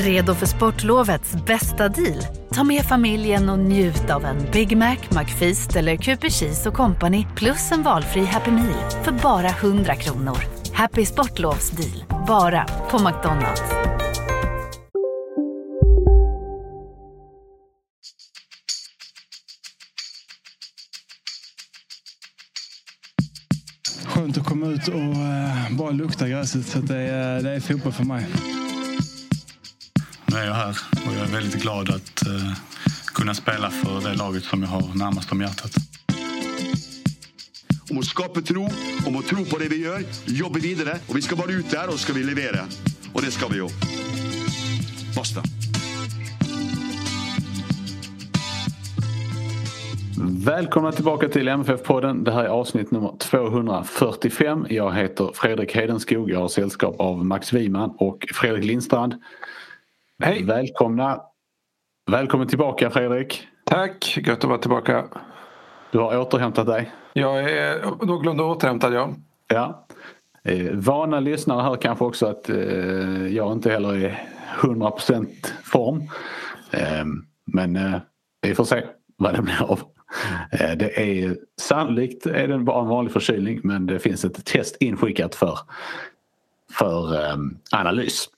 Redo för sportlovets bästa deal? Ta med familjen och njut av en Big Mac, McFeast eller Cooper Cheese och Company plus en valfri Happy Meal för bara 100 kronor. Happy Sportlovs deal, bara på McDonalds. Skönt att komma ut och eh, bara lukta gräset. Så det, är, det är fotboll för mig. Nu är jag här och jag är väldigt glad att uh, kunna spela för det laget som jag har närmast om hjärtat. Om att skapa tro, om att tro på det vi gör, jobba vidare och vi ska vara ute där och ska vi leverera. Och det ska vi ju. Basta. Välkomna tillbaka till MFF-podden. Det här är avsnitt nummer 245. Jag heter Fredrik Hedenskog. Jag har sällskap av Max Wiman och Fredrik Lindstrand. Hej! Välkomna! Välkommen tillbaka Fredrik! Tack! Gött att vara tillbaka. Du har återhämtat dig? Jag är någorlunda återhämtad, ja. Ja. Eh, vana lyssnare hör kanske också att eh, jag inte heller är 100% form. Eh, men eh, vi får se vad det blir av. Eh, det är sannolikt är det bara en vanlig förkylning men det finns ett test inskickat för, för eh, analys.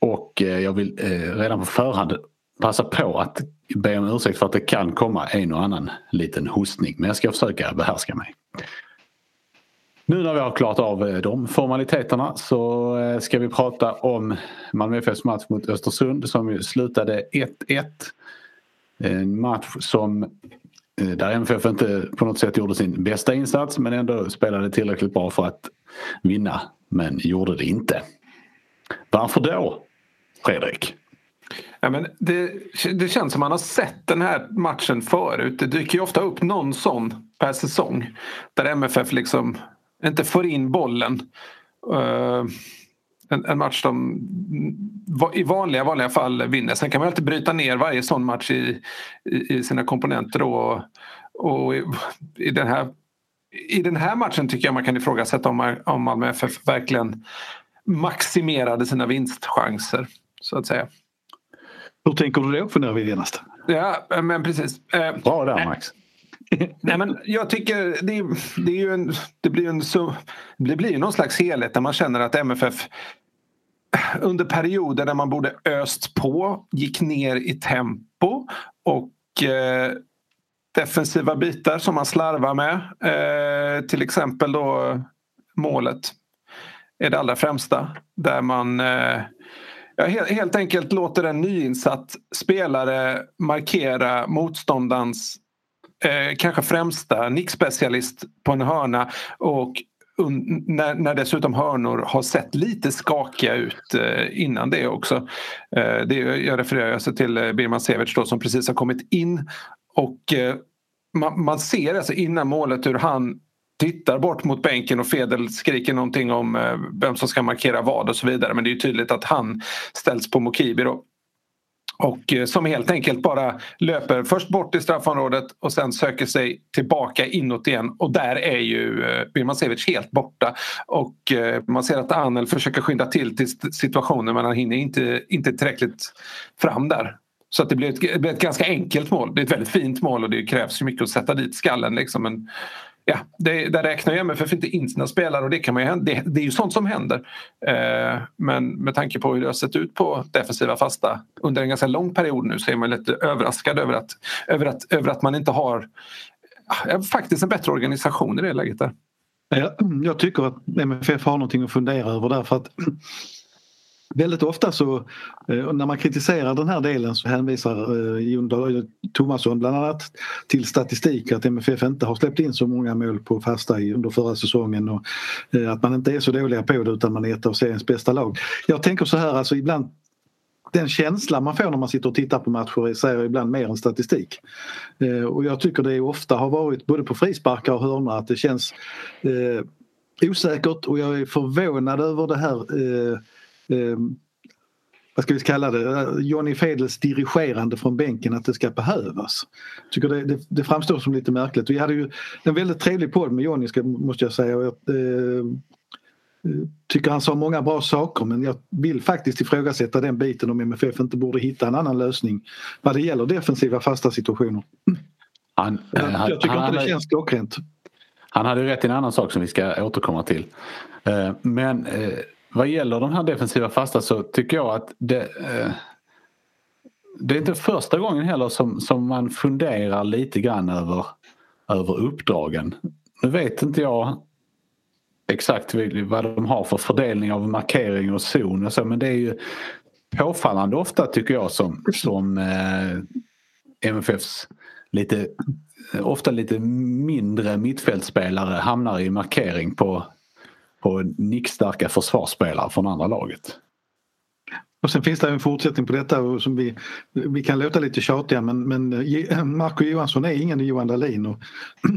Och eh, jag vill eh, redan på förhand passa på att be om ursäkt för att det kan komma en och annan liten hostning men jag ska försöka behärska mig. Nu när vi har klarat av eh, de formaliteterna så ska vi prata om Malmö FFs match mot Östersund som ju slutade 1-1. En match som där MFF inte på något sätt gjorde sin bästa insats men ändå spelade tillräckligt bra för att vinna men gjorde det inte. Varför då, Fredrik? Ja, men det, det känns som man har sett den här matchen förut. Det dyker ju ofta upp någon sån per säsong där MFF liksom inte får in bollen. Uh, en, en, match de i vanliga, vanliga fall vinner. Sen kan man alltid bryta ner varje sån match i, i, i sina komponenter. Och, Och i, i, den här, I den här matchen tycker jag man kan ifrågasätta om, om Malmö FF verkligen maximerade sina vinstchanser. Så att säga. Hur tänker du då funderar vi genast? Ja, men precis. Eh, Bra där Max. Nej, men jag tycker det, det, är ju en, det blir en så, det blir någon slags helhet där man känner att MFF under perioder där man borde öst på gick ner i tempo och eh, defensiva bitar som man slarvar med. Eh, till exempel då målet är det allra främsta. Där man eh, ja, helt enkelt låter en nyinsatt spelare markera motståndarens eh, kanske främsta nickspecialist på en hörna och när, när dessutom hörnor har sett lite skakiga ut eh, innan det också. Eh, det, jag refererar alltså till eh, Birman Severts då, som precis har kommit in och eh, man, man, ser alltså innan målet hur han tittar bort mot bänken och Fedel skriker någonting om eh, vem som ska markera vad och så vidare. Men det är tydligt att han ställs på Mokibi då. Och eh, som helt enkelt bara löper först bort i straffområdet och sen söker sig tillbaka inåt igen. Och där är ju eh, Birmancevic helt borta. Och man ser att Anel försöker skynda till till situationen men han hinner inte, inte tillräckligt fram där. Så att det blir, ett, det blir ett ganska enkelt mål. Det är ett väldigt fint mål och det krävs ju mycket att sätta dit skallen. Liksom. Men ja, det, där räknar ju MFF inte in sina spelare och det, kan man ju, det, det är ju sånt som händer. Eh, men med tanke på hur det har sett ut på defensiva fasta under en ganska lång period nu så är man lite överraskad över att, över att, över att man inte har ja, faktiskt en bättre organisation i det läget. Där. Jag, jag tycker att MFF har någonting att fundera över därför att Väldigt ofta så eh, när man kritiserar den här delen så hänvisar eh, Jon eh, Thomasson bland annat till statistik att MFF inte har släppt in så många mål på fasta under förra säsongen och att man inte är så dåliga på det utan man är ett av seriens bästa lag. Jag tänker så här alltså ibland den känsla man får när man sitter och tittar på matcher säger ibland mer än statistik. Och jag tycker det ofta har varit både på frisparkar och hörnor att det känns eh, osäkert och jag är förvånad över det här eh, eh, vad ska vi kalla det, Johnny Fedels dirigerande från bänken att det ska behövas. tycker det, det, det, framstår som lite märkligt. Vi hade ju en väldigt trevlig podd med Johnny ska, måste jag säga. Och, eh, tycker han sa många bra saker men jag vill faktiskt ifrågasätta den biten om MFF inte borde hitta en annan lösning vad det gäller defensiva fasta situationer. Han, jag, jag tycker han, inte det känns klockrent. Han hade rätt i en annan sak som vi ska återkomma till. Eh, men eh, vad gäller de här defensiva fasta så tycker jag att det, eh, det är inte första gången heller som, som man funderar lite grann över, över uppdragen. Nu vet inte jag exakt vad de har för fördelning av markering och zon och så men det är ju påfallande ofta tycker jag som, som eh, MFFs lite, ofta lite mindre mittfältspelare hamnar i markering på, på nickstarka försvarsspelare från andra laget. Och sen finns det en fortsättning på detta som vi, vi kan låta lite tjatiga men, men eh, Marco Johansson är ingen Johan Dahlin. Och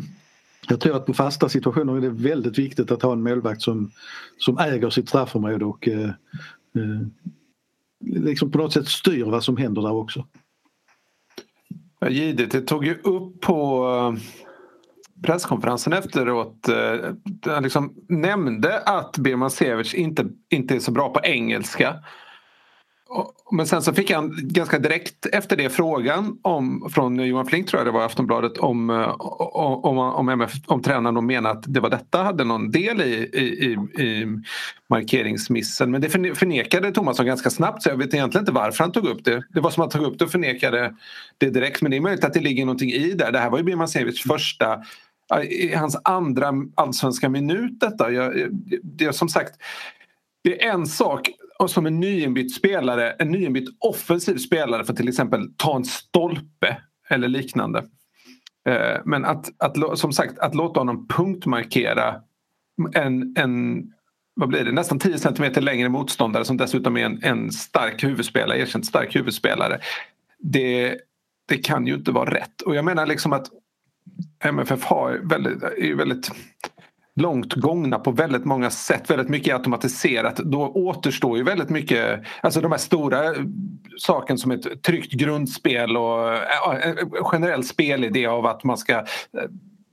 jag tror att på fasta situationer är det väldigt viktigt att ha en målvakt som, som äger sitt straffområde och eh, eh, liksom på något sätt styr vad som händer där också. Det tog ju upp på eh, presskonferensen efteråt. Eh, han liksom nämnde att Birman Sevic inte, inte är så bra på engelska. Men sen så fick han ganska direkt efter det frågan om, från Johan Flink tror jag det var Aftonbladet om, eh, om, om, MF, om tränaren menade att det var detta hade någon del i, i, i markeringsmissen. Men det förnekade Tomasson ganska snabbt så jag vet egentligen inte varför han tog upp det. Det var som att han tog upp det och förnekade det direkt men det är möjligt att det ligger någonting i där. Det här var ju Birmancevics första hans andra allsvenska minut detta. Jag, det, som sagt, det är en sak som en nyinbytt spelare, en nyinbytt offensiv spelare för till exempel ta en stolpe eller liknande. Eh, men att, att, som sagt, att låta honom punktmarkera en, en vad blir det, nästan 10 centimeter längre motståndare som dessutom är en, en stark huvudspelare, erkänt stark huvudspelare. Det, det kan ju inte vara rätt. Och jag menar liksom att MFF har väldigt, är väldigt långt gångna på väldigt många sätt. Väldigt mycket automatiserat. Då återstår ju väldigt mycket, alltså de här stora eh, sakerna som ett tryggt grundspel och eh, eh, en generell spelidé av att man ska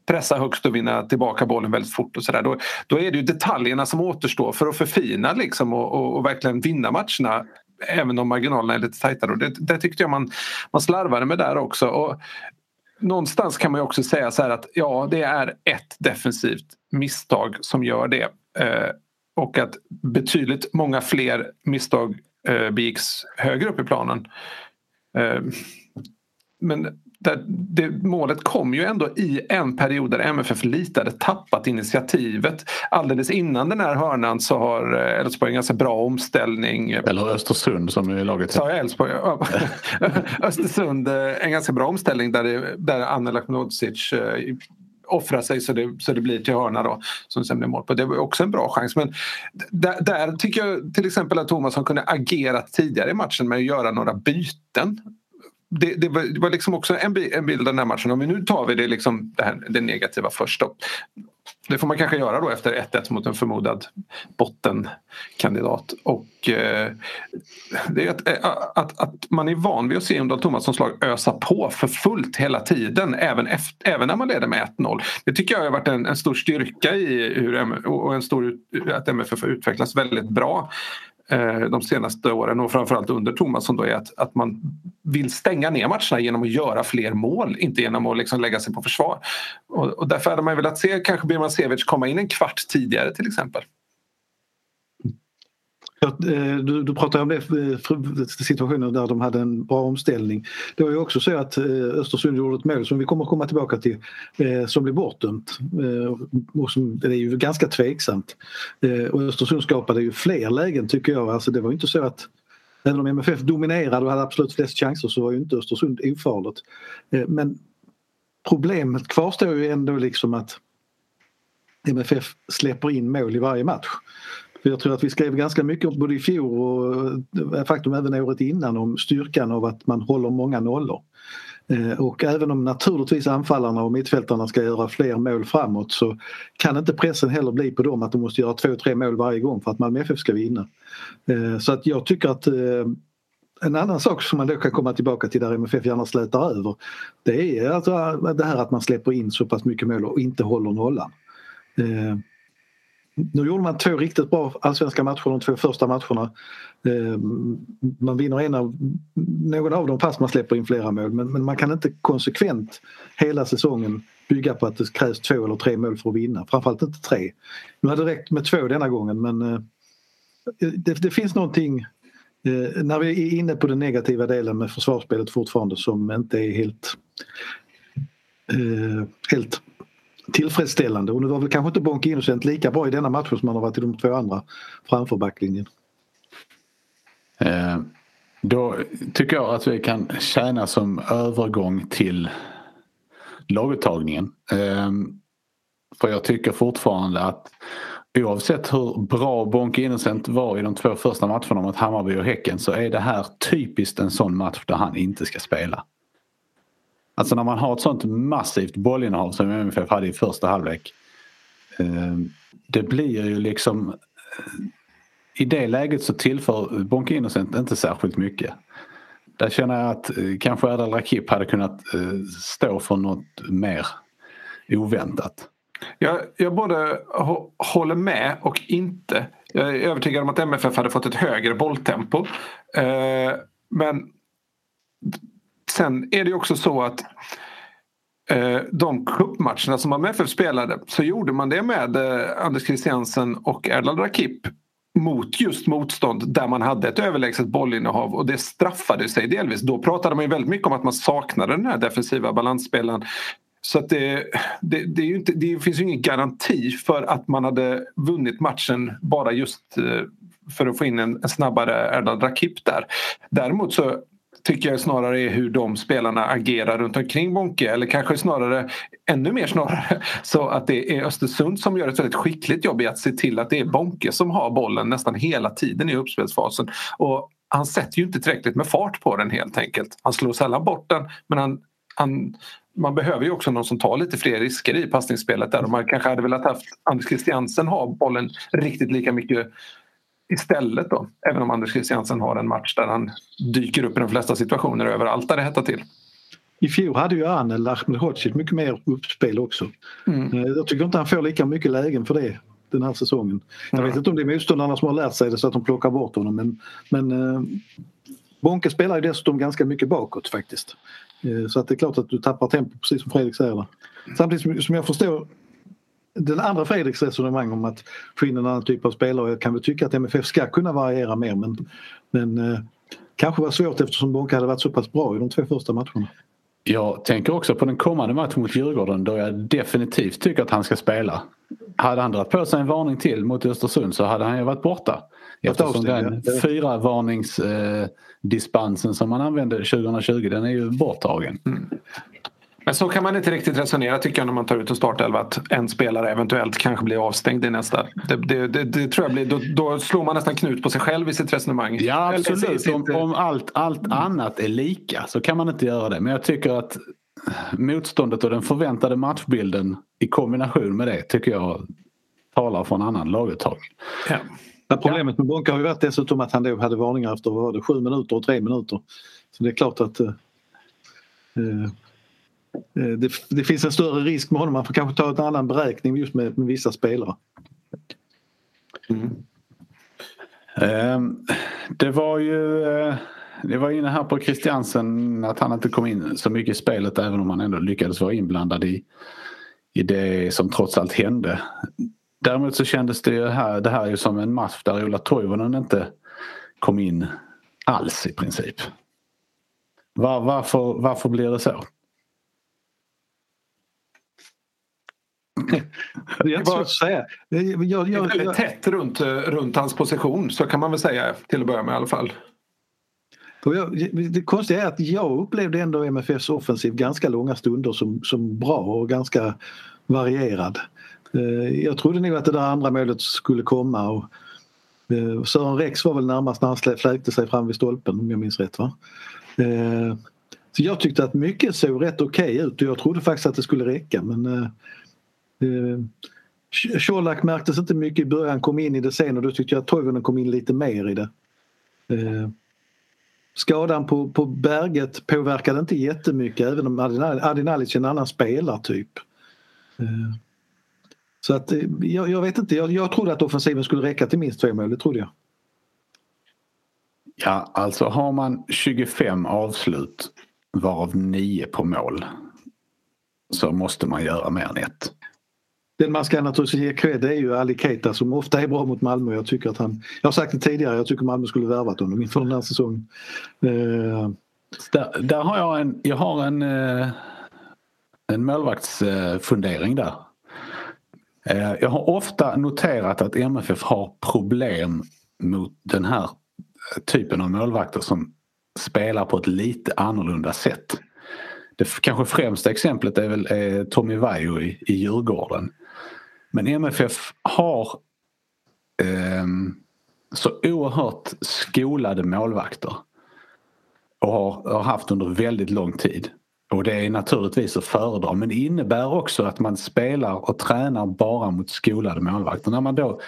pressa högst och vinna tillbaka bollen väldigt fort och sådär. Då, då är det ju detaljerna som återstår för att förfina liksom och, och, och verkligen vinna matcherna även om marginalerna är lite tajtare. Och det, det tyckte jag man, man slarvade med där också. Och någonstans kan man ju också säga så här att ja, det är ett defensivt misstag som gör det. Eh, och att betydligt många fler misstag eh, begicks högre upp i planen. Eh, men där, det, målet kom ju ändå i en period där MFF lite hade tappat initiativet. Alldeles innan den här hörnan så har eh, Elfsborg en ganska bra omställning. Eller Östersund som är laget. Sa jag Elfsborg? Östersund, eh, en ganska bra omställning där, det, där Anna Laknodzic eh, offrar sig så det, så det blir till hörna då som sen blir mål på. Det var också en bra chans men där, där tycker jag till exempel att Thomasson kunde agera tidigare i matchen med att göra några byten det, det, var, det var liksom också en, en bild av den här matchen. Om vi nu tar vi det, liksom, det, här, det negativa först. Då. Det får man kanske göra då efter 1-1 mot en förmodad bottenkandidat. Och, eh, det är att, eh, att, att, man är van vid att se Undal Tomassons lag ösa på för fullt hela tiden. Även, efter, även när man leder med 1-0. Det tycker jag har varit en, en stor styrka i hur, och en stor, att MFF har utvecklats väldigt bra. Eh, de senaste åren och framförallt under Tomasson då är att, att man vill stänga ner matcherna genom att göra fler mål, inte genom att liksom lägga sig på försvar. Och, och därför hade man velat se kanske Birman Sevic komma in en kvart tidigare till exempel. Eh, du, du pratar om det, eh, situationen där de hade en bra omställning. Det var ju också så att eh, Östersund gjorde ett mål som vi kommer komma tillbaka till som blev bortdömt. Och som, det är ju ganska tveksamt. Och Östersund skapade ju fler lägen tycker jag. Alltså det var inte så att Även om MFF dominerade och hade absolut flest chanser så var ju inte Östersund ofarligt. Men problemet kvarstår ju ändå liksom att MFF släpper in mål i varje match. Jag tror att vi skrev ganska mycket både i fjol och eh, faktum även året innan om styrkan av att man håller många nollor. Eh, och även om naturligtvis anfallarna och mittfältarna ska göra fler mål framåt så kan inte pressen heller bli på dem att de måste göra två, tre mål varje gång för att Malmö FF ska vinna. Eh, så att jag tycker att en annan sak som man då kan komma tillbaka till där MFF gärna slätar över det är alltså det här att man släpper in så pass mycket mål och inte håller nollan nu gjorde man två riktigt bra allsvenska matcher de två första matcherna. Ehm, man vinner en av, någon av dem fast man släpper in flera mål men, men man kan inte konsekvent hela säsongen bygga på att det krävs två eller tre mål för att vinna. Framförallt inte tre. Nu hade det räckt med två denna gången men eh, det, det finns någonting eh, när vi är inne på den negativa delen med försvarsspelet fortfarande som inte är helt, eh, helt tillfredsställande. Och nu var väl kanske inte Bonke Innocent lika bra i denna matchen som han har varit i de två andra framför backlinjen. Eh, då tycker jag att vi kan tjäna som övergång till laguttagningen. Eh, för jag tycker fortfarande att oavsett hur bra Bonke Innocent var i de två första matcherna mot Hammarby och Häcken så är det här typiskt en sån match där han inte ska spela. Alltså när man har ett sånt massivt bollinnehav som MFF hade i första halvlek. Eh, det blir ju liksom... Eh, I det läget så tillför Bonke Innocent inte särskilt mycket. Där känner jag att eh, kanske Erdal Rakip hade kunnat stå för något mer oväntat. Jag, jag både håller med och inte. Jag är övertygad om att MFF hade fått ett högre bolltempo. men Sen är det också så att eh, de cupmatcherna som MFF spelade så gjorde man det med eh, Anders Christiansen och Erdal Rakip mot just motstånd där man hade ett överlägset bollinnehav och det straffade sig delvis. Då pratade man ju väldigt mycket om att man saknade den här defensiva balansspelaren. Så att det, det, det, inte, det, finns ju ingen garanti för att man hade vunnit matchen bara just eh, för att få in en, en snabbare Erdal Rakip där. Däremot så tycker jag snarare är hur de spelarna agerar runt omkring Bonke eller kanske snarare ännu mer snarare så att det är Östersund som gör ett väldigt skickligt jobb i att se till att det är Bonke som har bollen nästan hela tiden i uppspelsfasen. Och han sätter ju inte tillräckligt med fart på den helt enkelt. Han slår sällan bort den men han, han man behöver ju också någon som tar lite fler risker i passningsspelet där och man kanske hade velat haft Anders Christiansen ha bollen riktigt lika mycket istället då. Även om Anders Christiansen har en match där han dyker upp i de flesta situationer överallt där det hettar till. I fjol hade ju Anel Ahmedhodzic mycket mer uppspel också. Mm. Eh, jag tycker inte han får lika mycket lägen för det den här säsongen. Jag mm. vet inte om det är motståndarna som har lärt sig det så att de plockar bort honom men, men eh, Bonke spelar ju dessutom ganska mycket bakåt faktiskt. Eh, så att det är klart att du tappar tempo precis som Fredrik säger. Där. Samtidigt som jag förstår den andra Fredriks resonemang om att få in en annan typ av spelare. Jag kan väl tycka att MFF ska kunna variera mer men, men eh, kanske var svårt eftersom Bonke hade varit så pass bra i de två första matcherna. Jag tänker också på den kommande matchen mot Djurgården då jag definitivt tycker att han ska spela. Hade han dragit på sig en varning till mot Östersund så hade han ju varit borta. Eftersom den fyra varningsdispensen som man använde 2020 den är ju borttagen. Mm. Men så kan man inte riktigt resonera tycker jag när man tar ut en startelva att en spelare eventuellt kanske blir avstängd i nästa. Det, det, det, det tror jag blir, då, då, slår man nästan knut på sig själv i sitt resonemang. Ja absolut, om, om allt, allt annat är lika så kan man inte göra det. Men jag tycker att motståndet och den förväntade matchbilden i kombination med det tycker jag talar för en annan laguttagning. Ja. Men problemet med Bonka har ju varit dessutom att han då hade varningar efter vad var det, sju minuter och tre minuter. Så det är klart att eh Eh, Eh, det, det, finns en större risk med honom. Man får kanske ta en annan beräkning just med, med vissa spelare. Mm. Eh, det var ju... Eh, det var inne här på Christiansen att han inte kom in så mycket i spelet även om han ändå lyckades vara inblandad i, i det som trots allt hände. Däremot så kändes det här, det här ju som en match där Ola Toivonen inte kom in alls i princip. Var, varför, varför blir det så? Det är svårt att säga. Jag, jag, väldigt tätt runt, runt hans position så kan man väl säga till att börja med i alla fall. det konstiga är att jag upplevde ändå MFFs offensiv ganska långa stunder som, som bra och ganska varierad. Eh, jag trodde nog att det där andra målet skulle komma och eh, Sören Rex var väl närmast när han fläkte sig fram vid stolpen om jag minns rätt. Va? Eh, så jag tyckte att mycket såg rätt okej okay ut och jag trodde faktiskt att det skulle räcka men Eh, Colak märktes inte mycket i början, kom in i det sen och då tyckte jag att Toivonen kom in lite mer i det. Eh, skadan på, på Berget påverkade inte jättemycket även om Adinalic är en annan spelartyp. Eh, Så att eh, jag, jag vet inte, jag, jag trodde att offensiven skulle räcka till minst två mål, det trodde jag. Ja, alltså har man 25 avslut varav 9 på mål så måste man göra mer än ett. Den man ska naturligtvis ge cred är ju Ali Keita som ofta är bra mot Malmö. Jag tycker att han, jag har sagt det tidigare, jag tycker Malmö skulle värvat honom inför den här säsongen. Eh. där, där, har jag en, jag har en, eh, en målvaktsfundering där. Eh, jag har ofta noterat att MFF har problem mot den här typen av målvakter som spelar på ett lite annorlunda sätt. Det kanske främsta exemplet är väl eh, Tommy Vaiho i, i Djurgården. Men MFF har eh, så oerhört skolade målvakter och har, har haft under väldigt lång tid. Och det är naturligtvis att föredra men det innebär också att man spelar och tränar bara mot skolade målvakter. När man då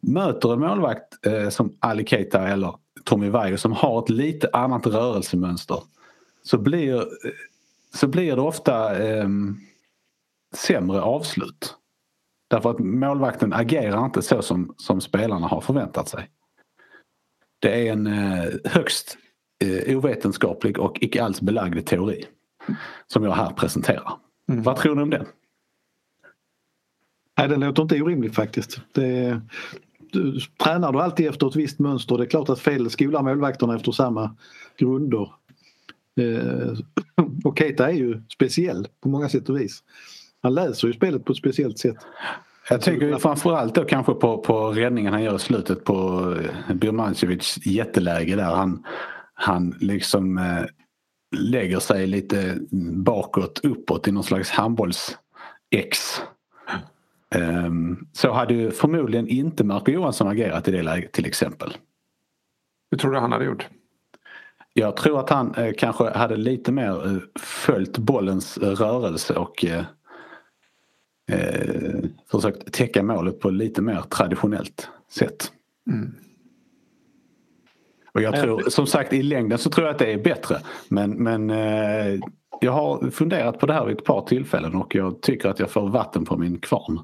möter en målvakt eh, som Ali Keita eller Tommy Vaiho som har ett lite annat rörelsemönster så blir, eh, så blir det ofta eh, sämre avslut. Därför att målvakten agerar inte så som, som spelarna har förväntat sig. Det är en eh, högst eh, ovetenskaplig och icke alls belagd teori som jag här presenterar. Mm. Vad tror ni om den? Nej, den låter inte orimlig faktiskt. Det, du, tränar du alltid efter ett visst mönster, det är klart att fel skolar målvakterna efter samma grunder. Eh, och Keita är ju speciell på många sätt och vis. Han läser ju spelet på ett speciellt sätt. Jag tycker framförallt då kanske på, på räddningen han gör i slutet på eh, Birmancevics jätteläge där. Han, han liksom eh, lägger sig lite bakåt, uppåt i någon slags handbolls-X. Um, så hade ju förmodligen inte Marco Johansson agerat i det läget till exempel. Hur tror du han hade gjort? Jag tror att han eh, kanske hade lite mer eh, följt bollens rörelse och eh, eh, försökt täcka målet på lite mer traditionellt sätt. Mm. Och jag tror, som sagt i längden så tror jag att det är bättre. Men, men eh, jag har funderat på det här vid ett par tillfällen och jag tycker att jag får vatten på min kvarn.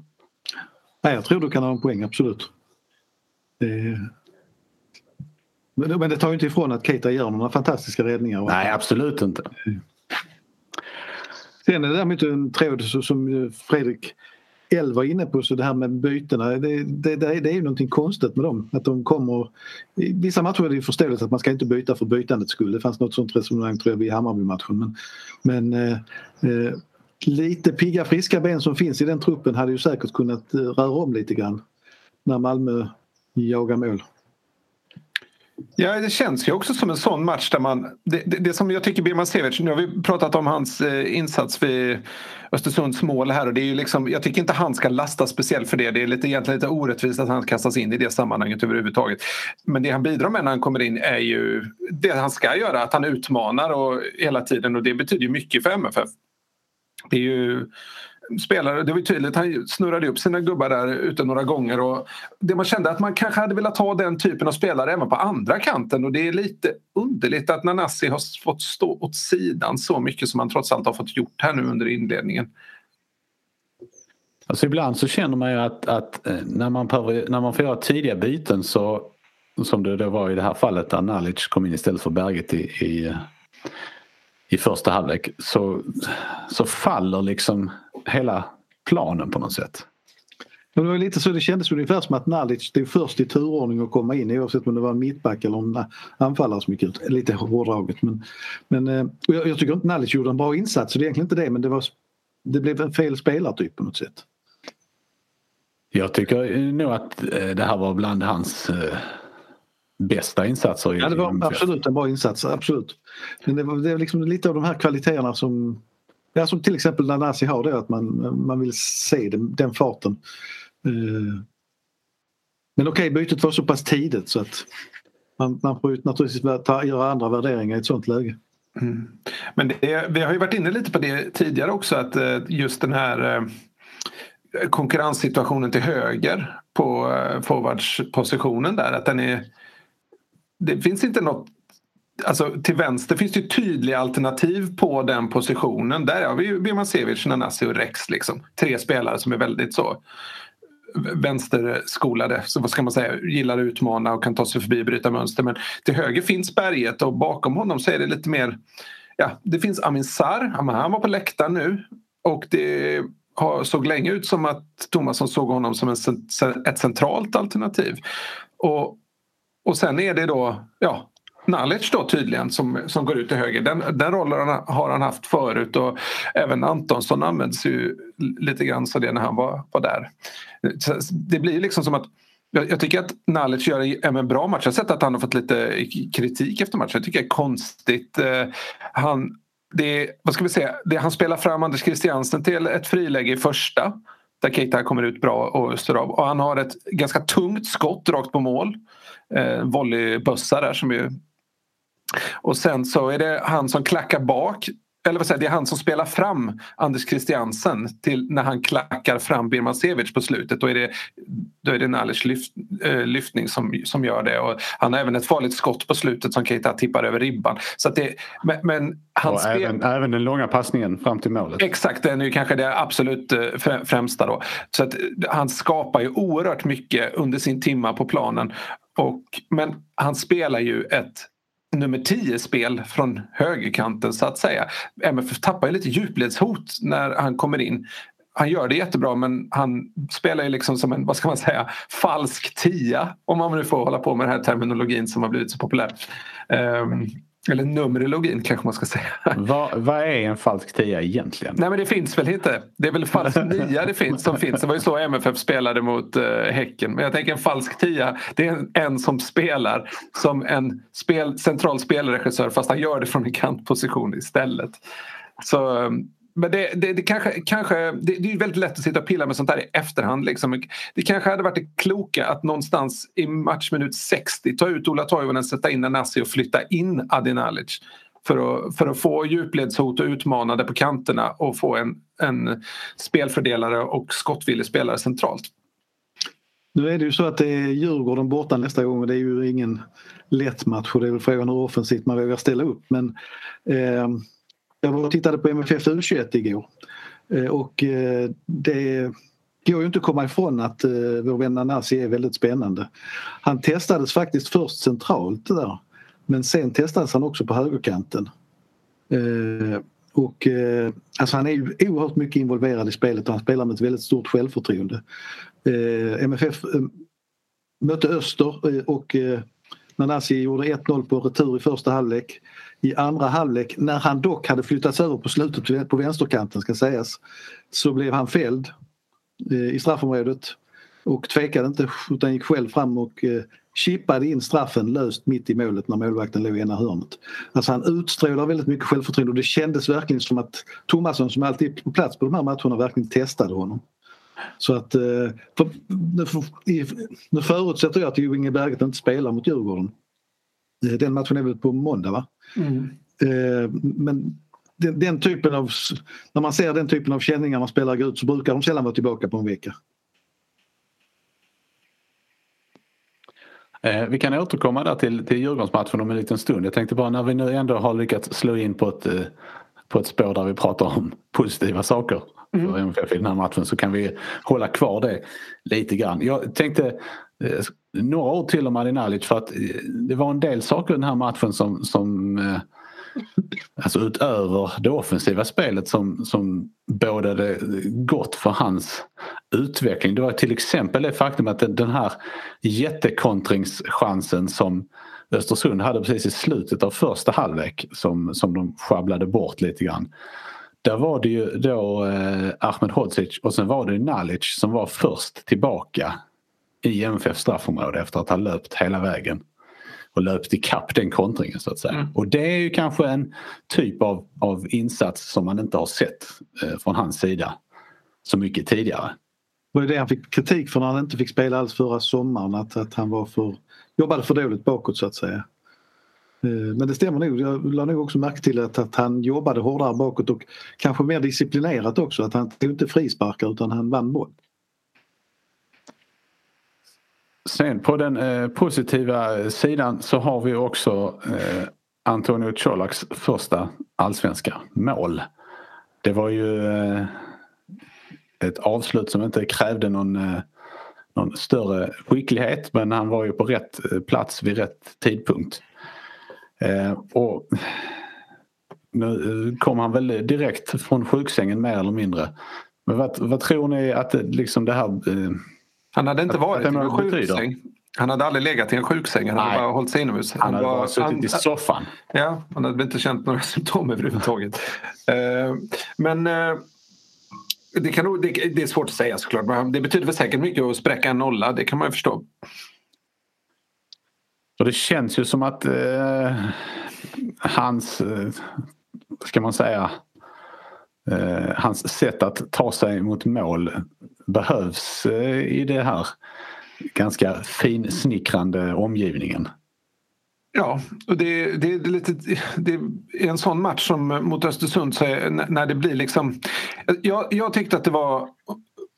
Nej, jag tror du kan ha en poäng, absolut. Det... Men det tar ju inte ifrån att Keita gör några fantastiska räddningar. Nej, absolut inte. Sen är det däremot en tråd som Fredrik L var inne på, så det här med bytena, det, det, det är ju någonting konstigt med dem. Att de kommer, I vissa matcher är det ju förståeligt att man ska inte byta för bytandets skull. Det fanns något sånt resonemang tror jag vid Hammarby-matchen. Men, men eh, eh lite pigga friska ben som finns i den truppen hade ju säkert kunnat eh, röra om lite grann när Malmö jagar mål. Ja, det känns ju också som en sån match där man... Det, det, det som jag tycker Birman Sevic, nu har vi pratat om hans eh, insats vid Östersunds mål här och det är ju liksom, jag tycker inte han ska lastas speciellt för det. Det är lite, egentligen lite orättvist att han kastas in i det sammanhanget överhuvudtaget. Men det han bidrar med när han kommer in är ju det han ska göra, att han utmanar och hela tiden och det betyder ju mycket för MFF. Det är ju spelare, det var ju tydligt, han snurrade upp sina gubbar där ute några gånger och det man kände att man kanske hade velat ha den typen av spelare även på andra kanten och det är lite underligt att Nanasi har fått stå åt sidan så mycket som han trots allt har fått gjort här nu under inledningen. Alltså ibland så känner man ju att, att eh, när, man behöver, när man får göra tidiga byten så som det då var i det här fallet där Nalic kom in istället för Berget i, i eh, i första halvlek så, så faller liksom hela planen på något sätt. det var lite så det kändes ungefär som att Nalic stod först i turordning att komma in oavsett om det var en mittback eller en anfallare som gick ut. Lite hårdraget men, men eh, jag, jag tycker inte Nalic gjorde en bra insats så det är egentligen inte det men det, var, det blev en fel spelartyp på något sätt. Jag tycker nog att eh, det här var bland hans eh, bästa insatser. Ja, det var absolut en bra insats. Absolut. Men det var, det var liksom lite av de här kvaliteterna som, ja, som till exempel när Nanasi har det att man, man vill se den, den farten. Eh, men okej, okay, bytet var så pass tidigt så att man, man får naturligtvis ta, göra andra värderingar i ett sånt läge. Mm. Men det, vi har ju varit inne lite på det tidigare också att eh, just den här eh, konkurrenssituationen till höger på forwardspositionen där att den är det finns inte något Alltså till vänster finns det tydliga alternativ på den positionen. Där har vi Birmancevic, Nanasi och Rex. Liksom. Tre spelare som är väldigt så vänsterskolade, så vad ska man säga, gillar att utmana och kan ta sig förbi och bryta mönster. Men till höger finns berget och bakom honom så är det lite mer, ja det finns Amin Sar, han var på läktaren nu och det såg länge ut som att Tomasson såg honom som en, ett centralt alternativ. Och, och sen är det då, ja, Nalic då tydligen som, som går ut till höger. Den, den rollen har han haft förut och även Antonsson används ju lite grann så det när han var, var där. Så det blir liksom som att jag, jag tycker att Nalic gör en, bra match. Jag har sett att han har fått lite kritik efter matchen. Jag tycker det är konstigt. Eh, han, det, vad ska vi säga, det, han spelar fram Anders Christiansen till ett friläge i första där Keita kommer ut bra och står av. Och han har ett ganska tungt skott rakt på mål. Eh, volleybössa där som ju och sen så är det han som klackar bak eller vad säger, det är han som spelar fram Anders Christiansen till när han klackar fram Birman Sevic på slutet. Då är det, då är det Nalic lyft, äh, lyftning som, som gör det. Och han har även ett farligt skott på slutet som Keita tippar över ribban. Så det, men, men han och spel... även, även den långa passningen fram till målet. Exakt, den är ju kanske det absolut eh, främsta. Då. Så att han skapar ju oerhört mycket under sin timma på planen. Och, men han spelar ju ett nummer 10-spel från högerkanten så att säga. MFF tappar ju lite djupledshot när han kommer in. Han gör det jättebra men han spelar ju liksom som en, vad ska man säga, falsk tia om man nu får hålla på med den här terminologin som har blivit så populär. Um, eller numerologin kanske man ska säga. Vad, vad är en falsk tia egentligen? Nej men det finns väl inte. Det är väl falsk nia det finns, som finns. Det var ju så MFF spelade mot uh, Häcken. Men jag tänker en falsk tia det är en, en som spelar som en spel, central spelregissör fast han gör det från en kantposition istället. Så um, men det, det, det, kanske, kanske, det, det är väldigt lätt att sitta och pilla med sånt här i efterhand. Liksom. Det kanske hade varit det kloka att någonstans i matchminut 60 ta ut Ola Toivonen, sätta in Nanasi och flytta in Adinalic. För att, för att få djupledshot och utmanade på kanterna och få en, en spelfördelare och skottvillig spelare centralt. Nu är det ju så att det är Djurgården borta nästa gång och det är ju ingen lätt match och det är väl frågan hur offensivt man vågar ställa upp. Men eh, jag var och tittade på MFF U21 igår eh, och eh, det går ju inte att komma ifrån att eh, vår vän Nanasi är väldigt spännande. Han testades faktiskt först centralt där men sen testades han också på högerkanten. Och, alltså han är ju oerhört mycket involverad i spelet och han spelar med ett väldigt stort självförtroende. MFF mötte Öster och Nanasi gjorde 1-0 på retur i första halvlek i andra halvlek när han dock hade flyttats över på slutet på vänsterkanten ska sägas så blev han fälld eh, i straffområdet och tvekade inte utan gick själv fram och eh, chippade in straffen löst mitt i målet när målvakten låg i ena hörnet. Alltså han utstrålar väldigt mycket självförtroende och det kändes verkligen som att Thomasson som alltid är på plats på de här matcherna verkligen testade honom. Så att eh, för, nu förutsätter jag att Inge Berget inte spelar mot Djurgården. Den matchen är väl på måndag va? Mm. Eh, men den, den, typen av, när man ser den typen av känningar man spelar ut så brukar de sällan vara tillbaka på en vecka. Eh, vi kan återkomma där till, till Djurgårdsmatchen om en liten stund. Jag tänkte bara när vi nu ändå har lyckats slå in på ett, eh, på ett spår där vi pratar om positiva saker mm. för MFF i den här matchen så kan vi hålla kvar det lite grann. Jag tänkte några ord till om Adinalic för att det var en del saker i den här matchen som, som alltså utöver det offensiva spelet som, som bådade gott för hans utveckling. Det var till exempel det faktum att den här jättekontringschansen som Östersund hade precis i slutet av första halvlek som, som de sjabblade bort lite grann. Där var det ju då eh, Ahmed Hodzic och sen var det Nalic som var först tillbaka i MFF straffområde efter att ha löpt hela vägen och löpt ikapp den kontringen så att säga. Mm. Och det är ju kanske en typ av, av insats som man inte har sett eh, från hans sida så mycket tidigare. Det var det han fick kritik för när han inte fick spela alls förra sommaren att, att han var för, jobbade för dåligt bakåt så att säga. Eh, men det stämmer nog. Jag lade nog också märke till att, att han jobbade hårdare bakåt och kanske mer disciplinerat också. Att han tog inte frisparkar utan han vann boll. Sen på den eh, positiva sidan så har vi också eh, Antonio Colaks första allsvenska mål. Det var ju eh, ett avslut som inte krävde någon, eh, någon större skicklighet men han var ju på rätt plats vid rätt tidpunkt. Och nu kom han väl direkt från sjuksängen mer eller mindre. Men vad, vad tror ni att liksom det här... Han hade inte varit i en sjuksäng. Han hade aldrig legat i en sjuksäng, han hade bara hållit sig inomhus. Han, han hade var, bara suttit han, i soffan. Ja, han hade inte känt några symptom överhuvudtaget. uh, men uh, det, kan, det, det, är svårt att säga såklart. Men det betyder väl säkert mycket att spräcka en nolla, det kan man ju förstå. Och det känns ju som att eh, hans, eh, ska man säga, eh, hans sätt att ta sig mot mål behövs eh, i det här ganska finsnickrande omgivningen. Ja, och det, det, det, är lite, det är en sån match som mot Östersund så är, när det blir liksom... Jag, jag tyckte att det var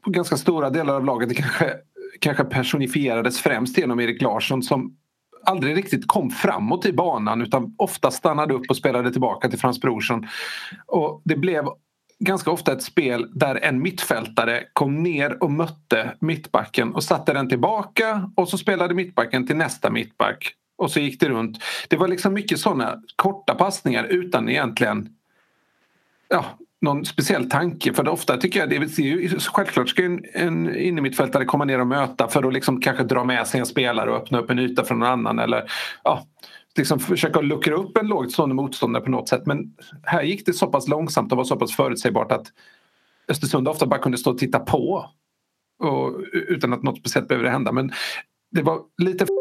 ganska stora delar av laget det kanske, kanske personifierades främst genom Erik Larsson som aldrig riktigt kom framåt i banan utan ofta stannade upp och spelade tillbaka till Frans Brorsson. Och det blev ganska ofta ett spel där en mittfältare kom ner och mötte mittbacken och satte den tillbaka och så spelade mittbacken till nästa mittback och så gick det runt. Det var liksom mycket sådana korta passningar utan egentligen ja, någon speciell tanke. För det ofta tycker jag, det är ju, självklart ska en, en innermittfältare komma ner och möta för att liksom kanske dra med sig en spelare och öppna upp en yta för någon annan. Eller, ja, liksom försöka luckra upp en lågt stående motståndare på något sätt. Men här gick det så pass långsamt och var så pass förutsägbart att Östersund ofta bara kunde stå och titta på. Och, utan att något speciellt behövde hända. Men det var lite...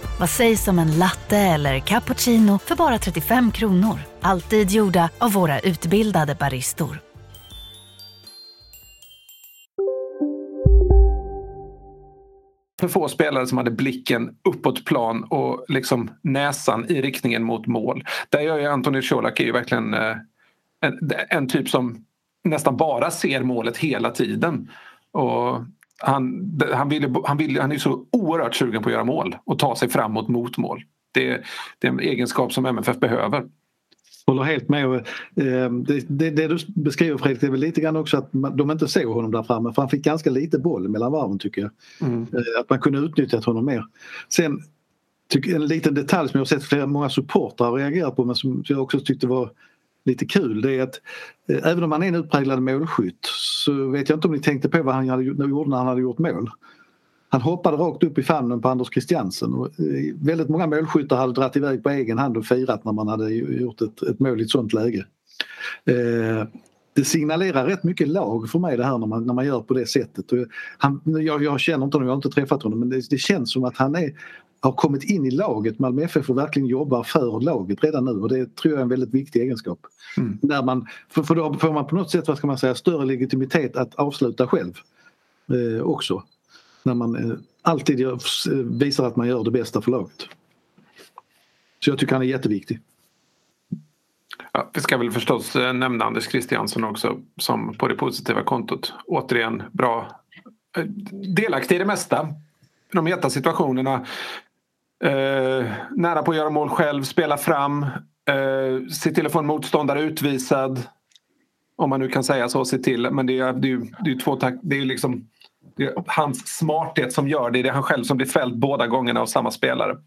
Vad sägs om en latte eller cappuccino för bara 35 kronor? Alltid gjorda av våra utbildade baristor. för få spelare som hade blicken uppåt plan och liksom näsan i riktningen mot mål. Där gör ju Antoni Colak är ju verkligen eh, en, en, typ som nästan bara ser målet hela tiden. Och han, han, ville, han, ville, han är så oerhört sugen på att göra mål och ta sig framåt mot mål. Det, det är en egenskap som MFF behöver håller helt med. Eh, det, det, det, du beskriver Fredrik, det är väl lite grann också att de inte såg honom där framme för han fick ganska lite boll mellan varven tycker jag. Mm. Eh, att man kunde utnyttjat honom mer. Sen en liten detalj som jag har sett flera, många supportrar reagera på men som jag också tyckte var lite kul det är att eh, även om han är en utpräglad målskytt så vet jag inte om ni tänkte på vad han hade, gjorde när han hade gjort mål. Han hoppade rakt upp i famnen på Anders Christiansen. Och eh, väldigt många målskyttar hade dragit iväg på egen hand och firat när man hade gjort ett, ett mål i ett sånt läge. Eh, det signalerar rätt mycket lag för mig det här när man, när man gör på det sättet. Han, jag, jag känner inte honom, jag har inte träffat honom men det, det känns som att han är, har kommit in i laget. Malmö FF och verkligen jobbar för laget redan nu och det tror jag är en väldigt viktig egenskap. Mm. När man, för, för då får man på något sätt vad ska man säga, större legitimitet att avsluta själv eh, också när man eh, alltid gör, eh, visar att man gör det bästa för laget. Så jag tycker han är jätteviktig. Ja, vi ska väl förstås eh, nämna Anders Christiansen också som på det positiva kontot. Återigen bra delaktig i det mesta. De heta situationerna. Eh, nära på att göra mål själv, spela fram, eh, se till att få en motståndare utvisad. Om man nu kan säga så, se till. Men det är, det är, det är två det är liksom det är hans smarthet som gör det. Det är han själv som blir fälld båda gångerna av samma spelare.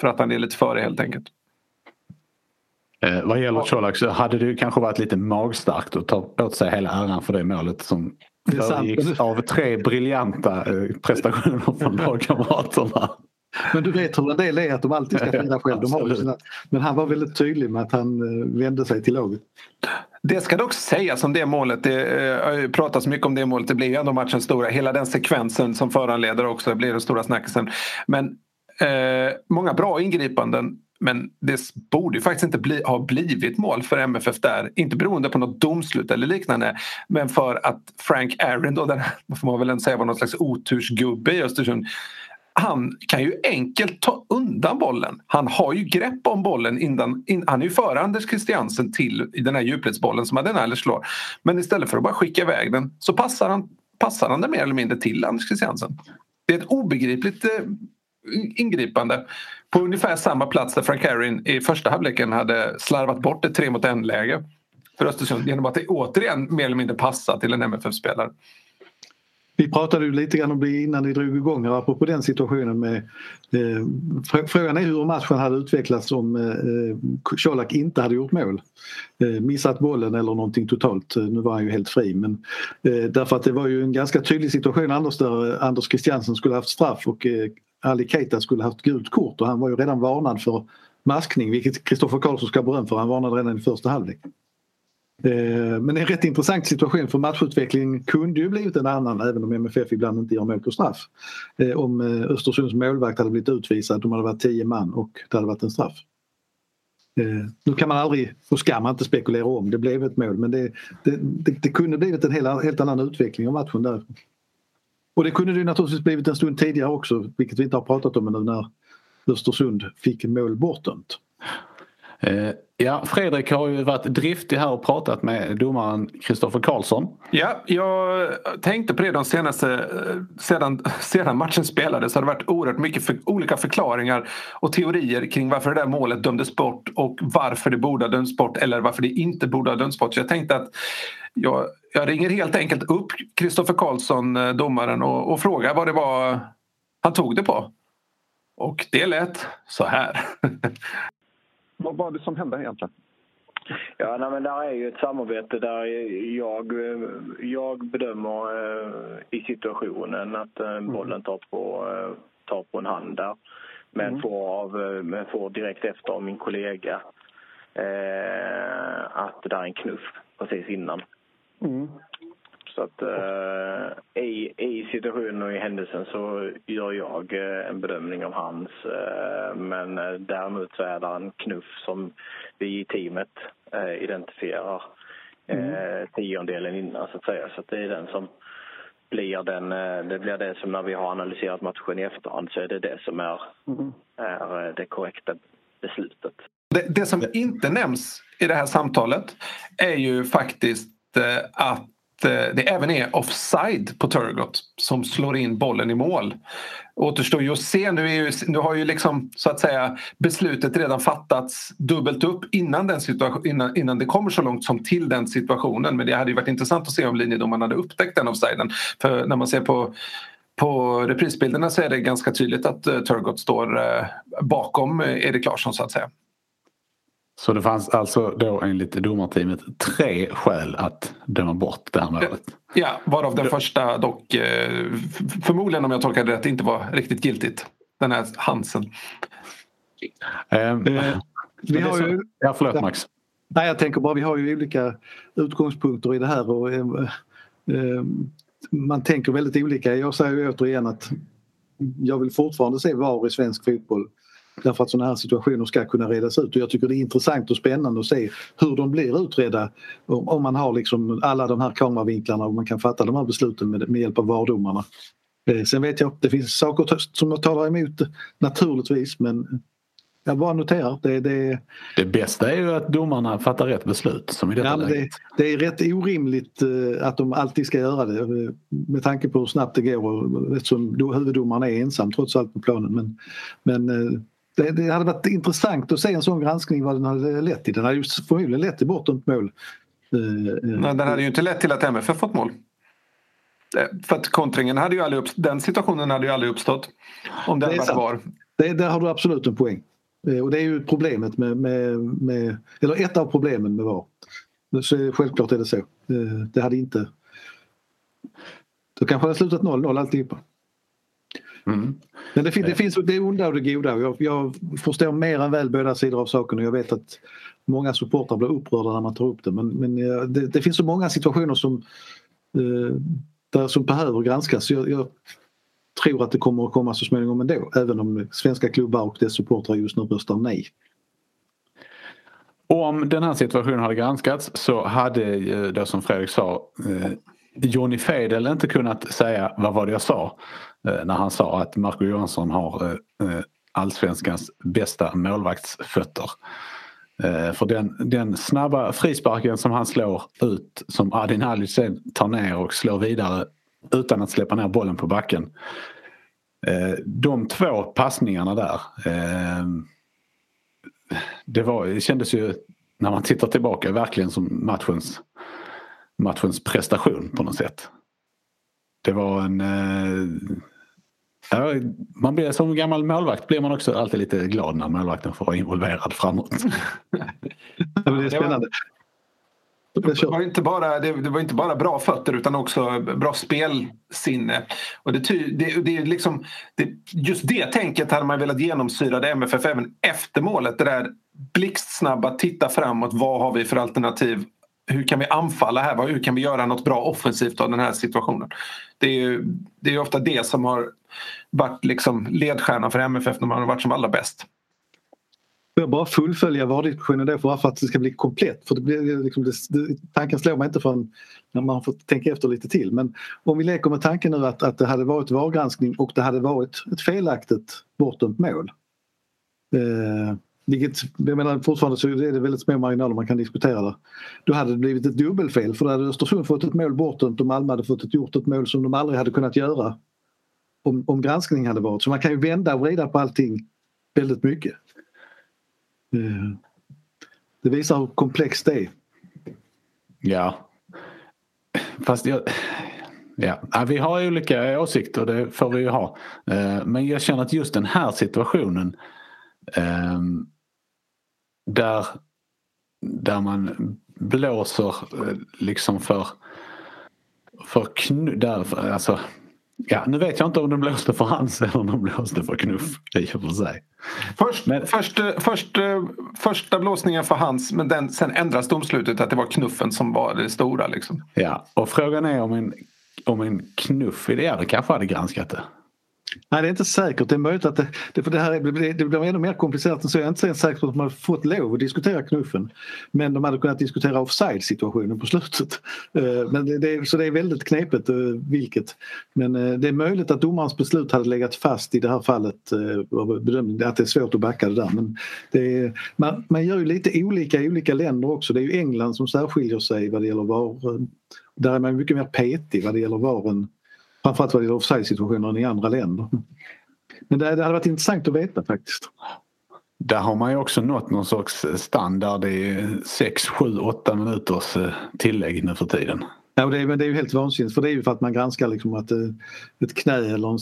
För att han är lite före helt enkelt. Eh, vad gäller Colak så hade det kanske varit lite magstarkt att ta åt sig hela äran för det målet som föregicks av tre briljanta eh, prestationer från lagkamraterna. Men du vet hur en del är att de alltid ska fira själv. De har sina, men han var väldigt tydlig med att han eh, vände sig till laget. Det ska dock sägas om det målet. Det äh, pratas mycket om det målet. Det blir ju ändå matchens stora. Hela den sekvensen som föranleder också blir den stora snackisen. Men Eh, många bra ingripanden men det borde ju faktiskt inte bli, ha blivit mål för MFF där. Inte beroende på något domslut eller liknande. Men för att Frank Aaron, då, den, får man väl ändå säga var någon slags otursgubbe i Östersund. Han kan ju enkelt ta undan bollen. Han har ju grepp om bollen. Innan, in, han är ju före Anders Christiansen till i den här djupledsbollen som Adenaler slår. Men istället för att bara skicka iväg den så passar han, passar han den mer eller mindre till Anders Christiansen. Det är ett obegripligt eh, ingripande på ungefär samma plats där Frank Harrin i första halvleken hade slarvat bort ett tre mot en läge för Östersund genom att det återigen mer eller mindre passa till en MFF-spelare. Vi pratade ju lite grann om det innan ni drog igång här apropå den situationen med eh, Frågan är hur matchen hade utvecklats om eh, Colak inte hade gjort mål. Eh, missat bollen eller någonting totalt. Eh, nu var han ju helt fri men eh, därför att det var ju en ganska tydlig situation Anders där Anders Christiansen skulle haft straff och eh, Ali Keita skulle haft gult kort och han var ju redan varnad för maskning vilket Kristoffer Karlsson ska beröm för. Han varnade redan i första halvlek. Eh, men en rätt intressant situation för matchutvecklingen kunde ju blivit en annan även om MFF ibland inte gör mål på straff. Eh, om eh, Östersunds målvakt hade blivit utvisad, de hade varit tio man och det hade varit en straff. Nu kan man aldrig, och ska man inte spekulera om, det blev ett mål men det, det, det, det kunde blivit en helt, helt annan utveckling av matchen där. Och det kunde det naturligtvis blivit en stund tidigare också, vilket vi inte har pratat om ännu när Östersund fick mål bortdömt. Eh, ja, Fredrik har ju varit driftig här och pratat med domaren Kristoffer Karlsson. Ja, jag tänkte på det de senaste, eh, sedan, sedan matchen spelades har det varit oerhört mycket för, olika förklaringar och teorier kring varför det där målet dömdes bort och varför det borde ha dömts bort eller varför det inte borde ha dömts bort. Så jag tänkte att jag, jag ringer helt enkelt upp Kristoffer Karlsson, eh, domaren, och, och frågar vad det var han tog det på. Och det lät så här. vad var det som hände egentligen? Ja, nej, men där är ju ett samarbete där jag, jag bedömer eh, i situationen att eh, mm. bollen tar på, eh, tar på en hand där. Men, mm. får, av, men får direkt efter av min kollega eh, att det där är en knuff precis innan. Mm. Så att eh, i, i situationen och i händelsen så gör jag eh, en bedömning av hans. Eh, men eh, däremot så är det en knuff som vi i teamet eh, identifierar mm. eh, tiondelen innan så att säga. Så att det är den som blir den, det blir det som när vi har analyserat matchen i efterhand så är det det som är, mm. är det korrekta beslutet. Det, det som inte nämns i det här samtalet är ju faktiskt att Eh, det även är offside på Turgott som slår in bollen i mål. Återstår ju att se. Nu, är ju, nu har ju liksom, så att säga, beslutet redan fattats dubbelt upp innan, den situation, innan, innan det kommer så långt som till den situationen. Men det hade ju varit intressant att se om linjedomaren hade upptäckt den offsiden. För när man ser på på reprisbilderna så är det ganska tydligt att Turgot Turgott står eh, bakom Erik Larsson så att säga. Så det fanns alltså då enligt domarteamet tre skäl att döma bort det här målet? Ja, varav den första dock eh, förmodligen om jag tolkar det rätt inte var riktigt giltigt. Den här Hansen. Um, vi har ju... Ja, förlåt Max. Nej, jag tänker bara vi har ju olika utgångspunkter i det här och eh, man tänker väldigt olika. Jag säger återigen att jag vill fortfarande se VAR i svensk fotboll Därför att sådana här situationer ska kunna redas ut och jag tycker det är intressant och spännande att se hur de blir utredda om man har liksom alla de här kameravinklarna och man kan fatta de här besluten med, med hjälp av vardomarna. Eh, sen vet jag, det finns saker som jag talar emot naturligtvis men jag bara noterar. Det, det, det bästa är ju att domarna fattar rätt beslut. Som i detta ja, det, det, är rätt orimligt eh, att de alltid ska göra det eh, med tanke på hur snabbt det går eftersom huvuddomaren är ensam trots allt på planen. Men, men det, det, hade varit intressant att se en sån granskning vad den hade lett till. Den hade ju förmodligen lett till bortdömt mål. Eh, eh, Nej, den hade ju inte lett till att MFF fått mål. Eh, för att kontringen hade ju aldrig uppstått, den situationen hade ju aldrig uppstått om den varit var. Det, där har du absolut en poäng. Och det är ju problemet med, med, med eller ett av problemen med VAR. Så självklart är det så. Det hade inte... Då kanske det hade slutat 0-0 alltihopa. Mm. Men det, det finns det onda och det goda. Jag, jag förstår mer än väl båda sidor av saken och jag vet att många supportrar blir upprörda när man tar upp det. Men, men det, det finns så många situationer som, eh, där, som behöver granskas. Jag, jag, tror att det kommer att komma så småningom ändå även om svenska klubbar och dess supportrar just nu röstar nej. Om den här situationen hade granskats så hade ju då som Fredrik sa eh, Johnny Fedel inte kunnat säga vad var det jag sa eh, när han sa att Marco Johansson har eh, eh, allsvenskans bästa målvaktsfötter. För den, den snabba frisparken som han slår ut som Adin Alic sen tar ner och slår vidare utan att släppa ner bollen på backen. De två passningarna där det, var, det kändes ju när man tittar tillbaka verkligen som matchens, matchens prestation på något sätt. Det var en... Eh, ja, man blir, som gammal målvakt blir man också alltid lite glad när målvakten får vara involverad framåt. det är spännande. Det var, inte bara, det, det, var inte bara bra fötter utan också bra spelsinne. Och det, det, det är liksom, det, just det tänket hade man velat genomsyra det MFF även efter målet. Det där blixtsnabba, titta framåt, vad har vi för alternativ? Hur kan vi anfalla här? Hur kan vi göra något bra offensivt av den här situationen? Det är, det är ofta det som har varit liksom ledstjärnan för MFF när man har varit som allra bäst. Får jag bara fullfölja VAR-diskussionen då för att det ska bli komplett? För det blir liksom, det, det, tanken slår mig inte förrän när man får tänka efter lite till. Men om vi leker med tanken nu att, att det hade varit VAR-granskning och det hade varit ett felaktigt bortdömt mål. Eh, vilket, jag menar fortfarande så är det väldigt små marginaler man kan diskutera det. Då hade det blivit ett dubbelfel för då hade Östersund fått ett mål bortdömt och Malmö hade fått ett gjort ett mål som de aldrig hade kunnat göra om, om granskning hade varit. Så man kan ju vända och vrida på allting väldigt mycket. Eh, det visar hur komplext det är. Ja. Fast jag... Ja, vi har olika åsikter, det får vi ju ha. Eh, men jag känner att just den här situationen ehm, där, där man blåser eh, liksom för, för knu, där, alltså, Ja, nu vet jag inte om de blåste för hans eller om de blåste för knuff i och för sig. Först, men... först, först, första blåsningen för hans men den, sen ändras domslutet att det var knuffen som var det stora. Liksom. Ja, och frågan är om en, om en knuff i det kanske hade granskat det. Nej det är inte säkert. Det är möjligt att det, det, för det här det, det blir ännu mer komplicerat än så. Jag är inte ens säker på att de fått lov att diskutera knuffen. Men de hade kunnat diskutera offside situationen på slutet. Eh, men det, det, så det är väldigt knepigt eh, vilket. Men eh, det är möjligt att domarens beslut hade legat fast i det här fallet. Att det är svårt att backa det där. Men det är, man, man gör ju lite olika i olika länder också. Det är ju England som särskiljer sig vad det gäller VAR. Där är man mycket mer petig vad det gäller var än Framförallt vad det gäller offside-situationer i andra länder. Men det, det hade varit intressant att veta faktiskt. Där har man ju också nått någon sorts standard. Är 6, 7, 8 minuters eh, tillägg nu för tiden. Ja, det är, men det är ju helt vansinnigt för det är ju för att man granskar liksom att eh, ett knä eller en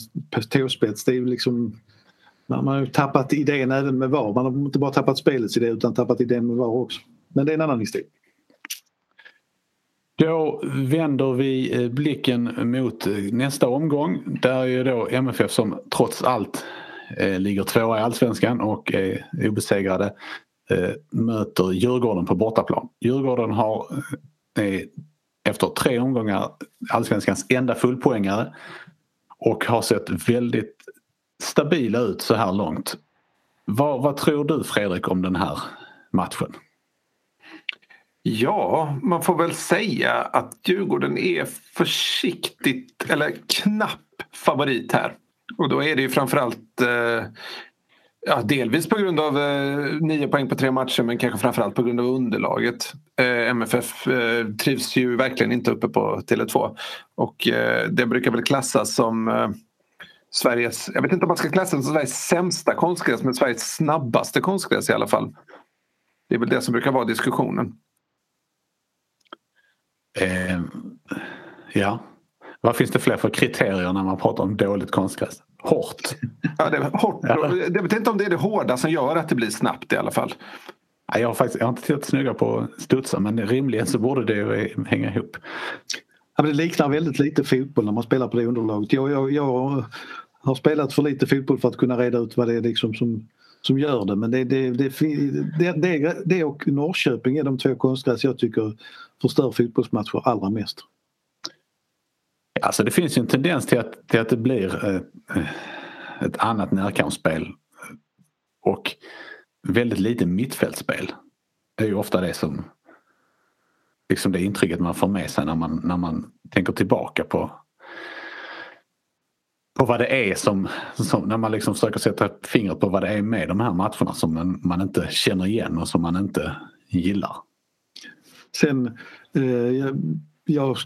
tåspets det är ju liksom man har ju tappat idén även med VAR. Man har inte bara tappat spelets idé utan tappat idén med VAR också. Men det är en annan historia. Då vänder vi eh, blicken mot eh, nästa omgång där är då MFF som trots allt eh, ligger tvåa i allsvenskan och är obesegrade möter Djurgården på bortaplan. Djurgården har efter tre omgångar allsvenskans enda fullpoängare och har sett väldigt stabila ut så här långt. Vad, vad tror du Fredrik om den här matchen? Ja, man får väl säga att Djurgården är försiktigt eller knapp favorit här. Och då är det ju framförallt eh, ja, delvis på grund av eh, nio poäng på tre matcher men kanske framförallt på grund av underlaget. Eh, MFF eh, trivs ju verkligen inte uppe på Tele2 och eh, det brukar väl klassas som eh, Sveriges, jag vet inte om man ska klassa det som Sveriges sämsta konstgräs men Sveriges snabbaste konstgräs i alla fall. Det är väl det som brukar vara diskussionen. Eh, ja. Vad finns det fler för kriterier när man pratar om dåligt konstgräs? Hårt? Ja, det är hårt. Jag vet inte om det är det hårda som gör att det blir snabbt i alla fall. Jag har, faktiskt, jag har inte tittat snygga på studsa men rimligen så borde det hänga ihop. Ja, det liknar väldigt lite fotboll när man spelar på det underlaget. Jag, jag, jag har spelat för lite fotboll för att kunna reda ut vad det är liksom som, som gör det. Men det, det, det, det, det, det och Norrköping är de två konstgräs jag tycker förstör fotbollsmatcher allra mest. Alltså det finns ju en tendens till att, till att det blir ett, ett annat närkampsspel. Och väldigt lite mittfältsspel. Det är ju ofta det som liksom det intrycket man får med sig när man, när man tänker tillbaka på på vad det är som, som, när man liksom försöker sätta fingret på vad det är med de här matcherna som man, man inte känner igen och som man inte gillar. Sen, eh, jag, jag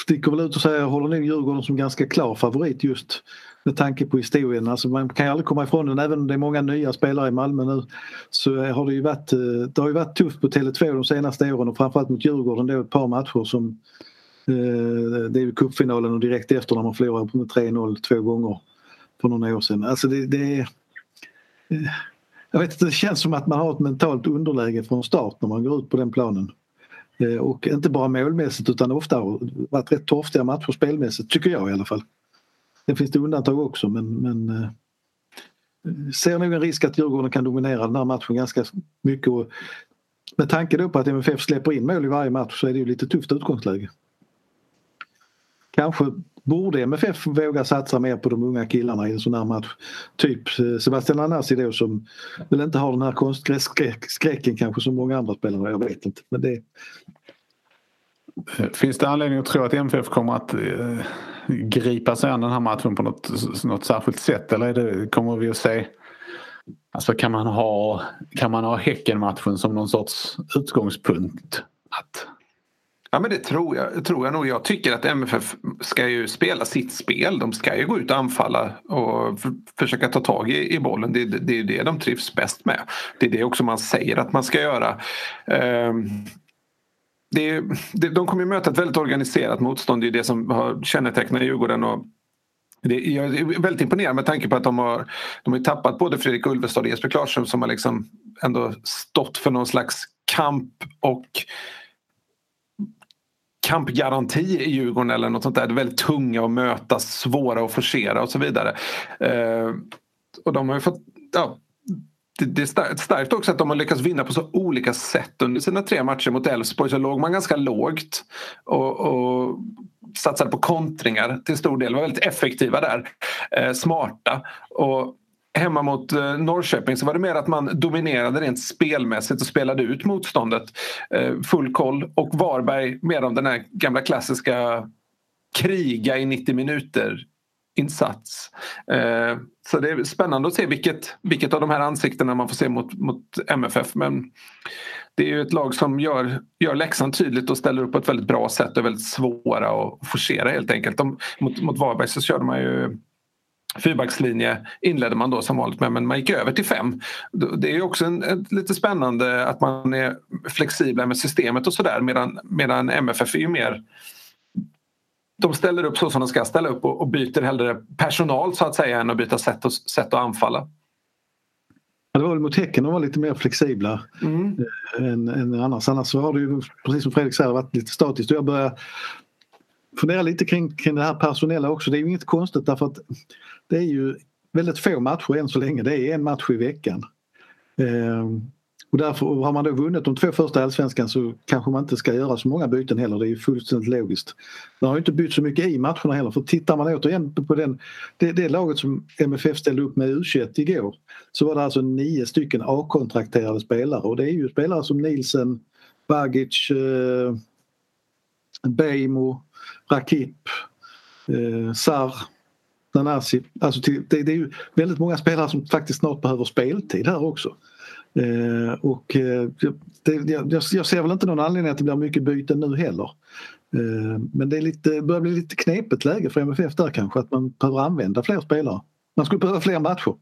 sticker väl ut och säger jag håller nog Djurgården som ganska klar favorit just med tanke på historien. Alltså man kan ju aldrig komma ifrån den, även om det är många nya spelare i Malmö nu så har det ju varit, eh, det har ju varit tufft på Tele2 de senaste åren och framförallt mot Djurgården då ett par matcher som Eh, det är ju cupfinalen och direkt efter när man förlorar med 3-0 två gånger för några år sedan. Alltså det, det är eh, jag vet inte, det känns som att man har ett mentalt underläge från start när man går ut på den planen. Eh, och inte bara målmässigt utan ofta har varit rätt torftiga matcher spelmässigt, tycker jag i alla fall. Det finns det undantag också men, men ser nog en risk att Djurgården kan dominera den här matchen ganska mycket. Och med tanke då på att MFF släpper in mål i varje match så är det ju lite tufft utgångsläge. Kanske borde MFF våga satsa mer på de unga killarna i en sån här match. Typ eh, Sebastian Anasi då som väl inte har den här konstskräcken kanske som många andra spelare. Jag vet inte. Men det... Eh, finns det anledning att tro att MFF kommer att eh, gripa sig an den här matchen på något, något särskilt sätt eller är det, kommer vi att se Alltså kan man ha, kan man ha Häckenmatchen som någon sorts utgångspunkt? Att... Ja men det tror jag, tror jag nog. Jag tycker att MFF ska ju spela sitt spel. De ska ju gå ut och anfalla och försöka ta tag i, i bollen. Det, det, det är det de trivs bäst med. Det är det också man säger att man ska göra. Um, det, det, de kommer möta ett väldigt organiserat motstånd. Det är det som har kännetecknat Djurgården. Och det, jag är väldigt imponerad med tanke på att de har, de har tappat både Fredrik Ulvestad och Jesper Klarström som har liksom ändå stått för någon slags kamp och kampgaranti i Djurgården eller något sånt där. Det är väldigt tunga att möta, svåra att forcera och så vidare. Eh, och de har ju fått ja, det, det är starkt också att de har lyckats vinna på så olika sätt under sina tre matcher mot Elfsborg så låg man ganska lågt och, och satsade på kontringar till stor del. var väldigt effektiva där. Eh, smarta. Och hemma mot eh, Norrköping så var det mer att man dominerade rent spelmässigt och spelade ut motståndet. Eh, full koll. Och Varberg mer om den här gamla klassiska kriga i 90 minuter insats. Eh, så det är spännande att se vilket, vilket av de här ansiktena man får se mot, mot MFF. Men det är ju ett lag som gör, gör läxan tydligt och ställer upp på ett väldigt bra sätt och är väldigt svåra att forcera helt enkelt. De, mot, mot Varberg så körde man ju fyrbackslinje inledde man då som vanligt med men man gick över till fem. Det är också en, lite spännande att man är flexibla med systemet och sådär medan, medan MFF är ju mer de ställer upp så som de ska ställa upp och, och byter hellre personal så att säga än att byta sätt, och, sätt att anfalla. Ja, det var väl mot Häcken de var lite mer flexibla mm. än, än annars. Annars så har det ju precis som Fredrik säger varit lite statiskt och jag börjar fundera lite kring, kring det här personella också. Det är ju inget konstigt därför att det är ju väldigt få matcher än så länge. Det är en match i veckan. Ehm, och därför har man då vunnit de två första allsvenskan så kanske man inte ska göra så många byten heller. Det är ju fullständigt logiskt. Man har ju inte bytt så mycket i matcherna heller för tittar man återigen på den, det, det laget som MFF ställde upp med U21 igår så var det alltså nio stycken A-kontrakterade spelare och det är ju spelare som Nielsen, Bagic, eh, Beimo, Rakip, eh, Sar, Nanasi. Alltså, alltså det, det är ju väldigt många spelare som faktiskt snart behöver speltid här också. Eh, och eh, det, jag, jag, ser väl inte någon anledning att det blir mycket byten nu heller. Eh, men det är lite, börjar bli lite knepigt läge för MFF där kanske att man behöver använda fler spelare. Man skulle behöva fler matcher.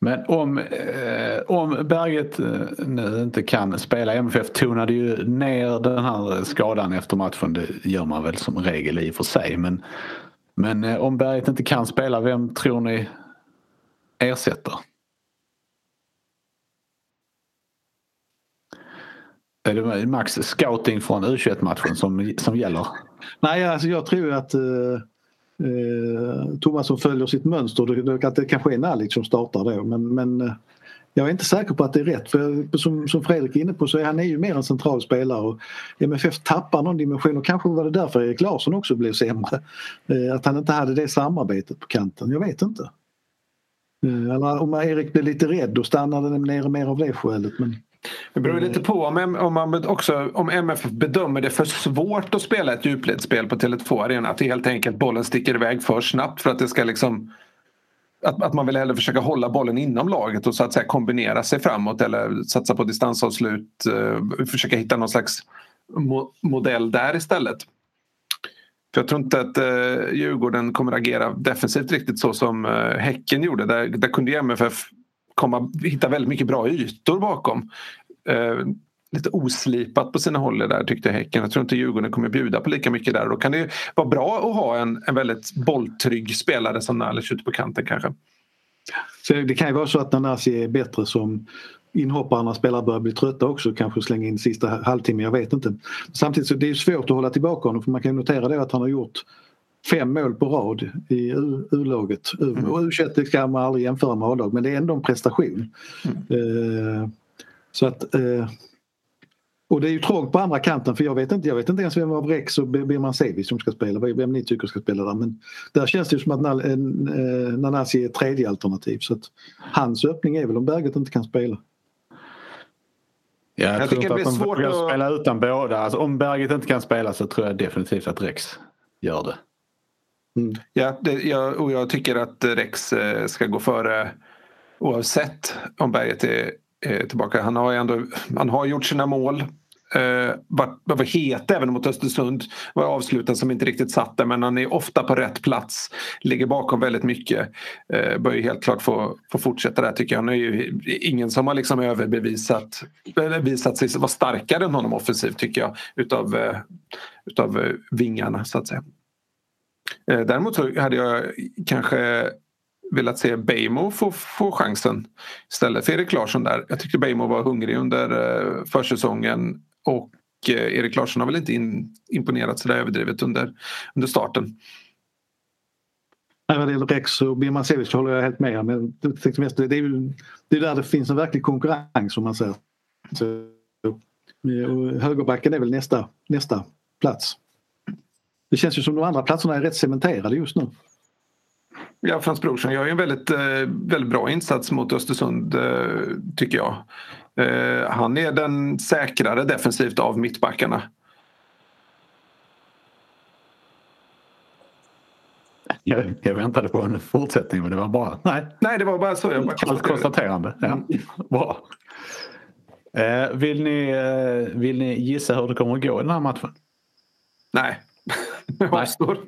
Men om, eh, om Berget eh, nu inte kan spela, MFF tonade ju ner den här skadan efter matchen. Det gör man väl som regel i och för sig. Men, men eh, om Berget inte kan spela, vem tror ni ersätter? Är det max scouting från U21-matchen som, som gäller? Nej, alltså jag tror att eh Eh, uh, Thomasson följer sitt mönster. Det, det, kanske är Nalic som startar då men, men eh, jag är inte säker på att det är rätt. För som, som Fredrik är inne på så är han är ju mer en central spelare och MFF tappar någon dimension och kanske var det därför Erik Larsson också blev sämre. Eh, att han inte hade det samarbetet på kanten, jag vet inte. Eller om Erik blev lite rädd och stannade nere mer av det skälet. Men... Det beror lite på om, om, man också, om MFF bedömer det för svårt att spela ett djupledsspel på Tele2 Arena. Att det helt enkelt bollen sticker iväg för snabbt för att det ska liksom att, att man vill hellre försöka hålla bollen inom laget och så att säga kombinera sig framåt eller satsa på distansavslut. Uh, försöka hitta någon slags mo modell där istället. För jag tror inte att uh, Djurgården kommer agera defensivt riktigt så som uh, Häcken gjorde. Där, där kunde MFF komma, hitta väldigt mycket bra ytor bakom. Eh, lite oslipat på sina håll där tyckte Häcken. Jag tror inte Djurgården kommer bjuda på lika mycket där. Då kan det vara bra att ha en, en väldigt bolltrygg spelare som Nalic ute på kanten kanske. Så det kan ju vara så att Nanasi är bättre som inhoppare när spelare börjar bli trötta också kanske slänga in sista halvtimmen, jag vet inte. Samtidigt så det är svårt att hålla tillbaka honom för man kan notera det att han har gjort fem mål på rad i U-laget. Mm. Och U21 ska man aldrig jämföra med A-lag men det är ändå en prestation. Mm. Uh, så att uh, och det är ju trångt på andra kanten för jag vet inte, jag vet inte ens vem av Rex och Birman Sevic som ska spela, vem ni tycker ska spela där. Men där känns det som att eh, Nanasi är tredje alternativ så att hans öppning är väl om Berget inte kan spela. Ja, jag, jag tror inte att de svårt att spela utan båda. Alltså, om Berget inte kan spela så tror jag definitivt att Rex gör det. Mm. Ja, det, jag, och jag tycker att Rex eh, ska gå före oavsett om Berget är är tillbaka. Han har, ändå, han har gjort sina mål. Eh, var, var het även mot Östersund. Var avsluten som inte riktigt satt där men han är ofta på rätt plats. Ligger bakom väldigt mycket. Eh, bör ju helt klart få, få fortsätta där tycker jag. Han är ju ingen som har liksom överbevisat eller visat sig vara starkare än honom offensivt tycker jag. Utav, eh, utav eh, vingarna så att säga. Eh, däremot så hade jag kanske velat se Bejmo få, få chansen istället för Erik Larsson där. Jag tyckte Bejmo var hungrig under eh, försäsongen och eh, Erik Larsson har väl inte in, imponerat sådär överdrivet under, under starten. När det gäller Rex och Birman Sevic håller jag helt med. Men det är ju det är där det finns en verklig konkurrens om man säger. Så, och högerbacken är väl nästa, nästa plats. Det känns ju som de andra platserna är rätt cementerade just nu. Ja, Frans Brorsson gör ju en väldigt, eh, väldigt bra insats mot Östersund eh, tycker jag. Eh, han är den säkrare defensivt av mittbackarna. Jag, jag, väntade på en fortsättning men det var bara nej. Nej det var bara så. Jag bara Kallt konstaterande. Ja. Mm. Bra. Eh, vill, ni, eh, vill ni gissa hur det kommer att gå i den här matchen? Nej. Avstår.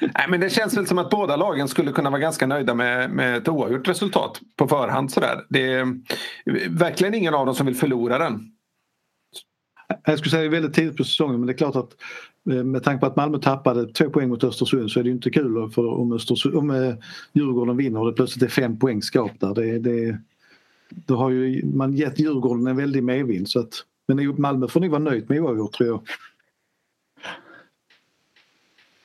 Nej, men det känns väl som att båda lagen skulle kunna vara ganska nöjda med, med ett oavgjort resultat på förhand. Sådär. Det är verkligen ingen av dem som vill förlora den. Jag skulle säga det är väldigt tidigt på säsongen men det är klart att eh, med tanke på att Malmö tappade två poäng mot Östersund så är det inte kul för om, Östersund, om eh, Djurgården vinner och det plötsligt är fem poäng skap där. Det, det, då har ju man gett Djurgården en väldig medvind. Så att, men Malmö får nog vara nöjt med oavgjort tror jag.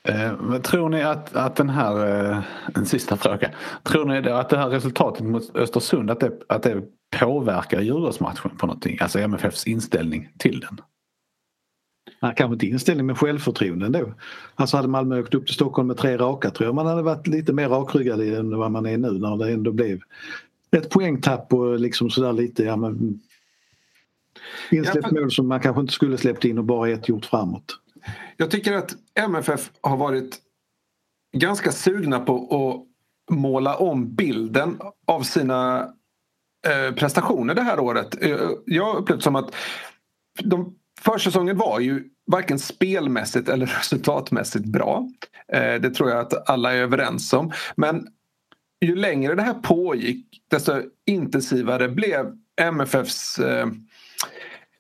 Eh, tror ni att, att den här, eh, en sista fråga. Tror ni att det här resultatet mot Östersund att det, att det påverkar Djurgårdsmatchen på någonting? Alltså MFFs inställning till den? Nej, kanske inte inställning men självförtroende ändå. Alltså hade Malmö åkt upp till Stockholm med tre raka tror jag man hade varit lite mer rakryggad än vad man är nu när det ändå blev ett poängtapp och liksom sådär lite ja men insläppt mål som man kanske inte skulle släppt in och bara ett gjort framåt. Jag tycker att MFF har varit ganska sugna på att måla om bilden av sina eh, prestationer det här året. Eh, jag har upplevt som att de, försäsongen var ju varken spelmässigt eller resultatmässigt bra. Eh, det tror jag att alla är överens om. Men ju längre det här pågick desto intensivare blev MFFs eh,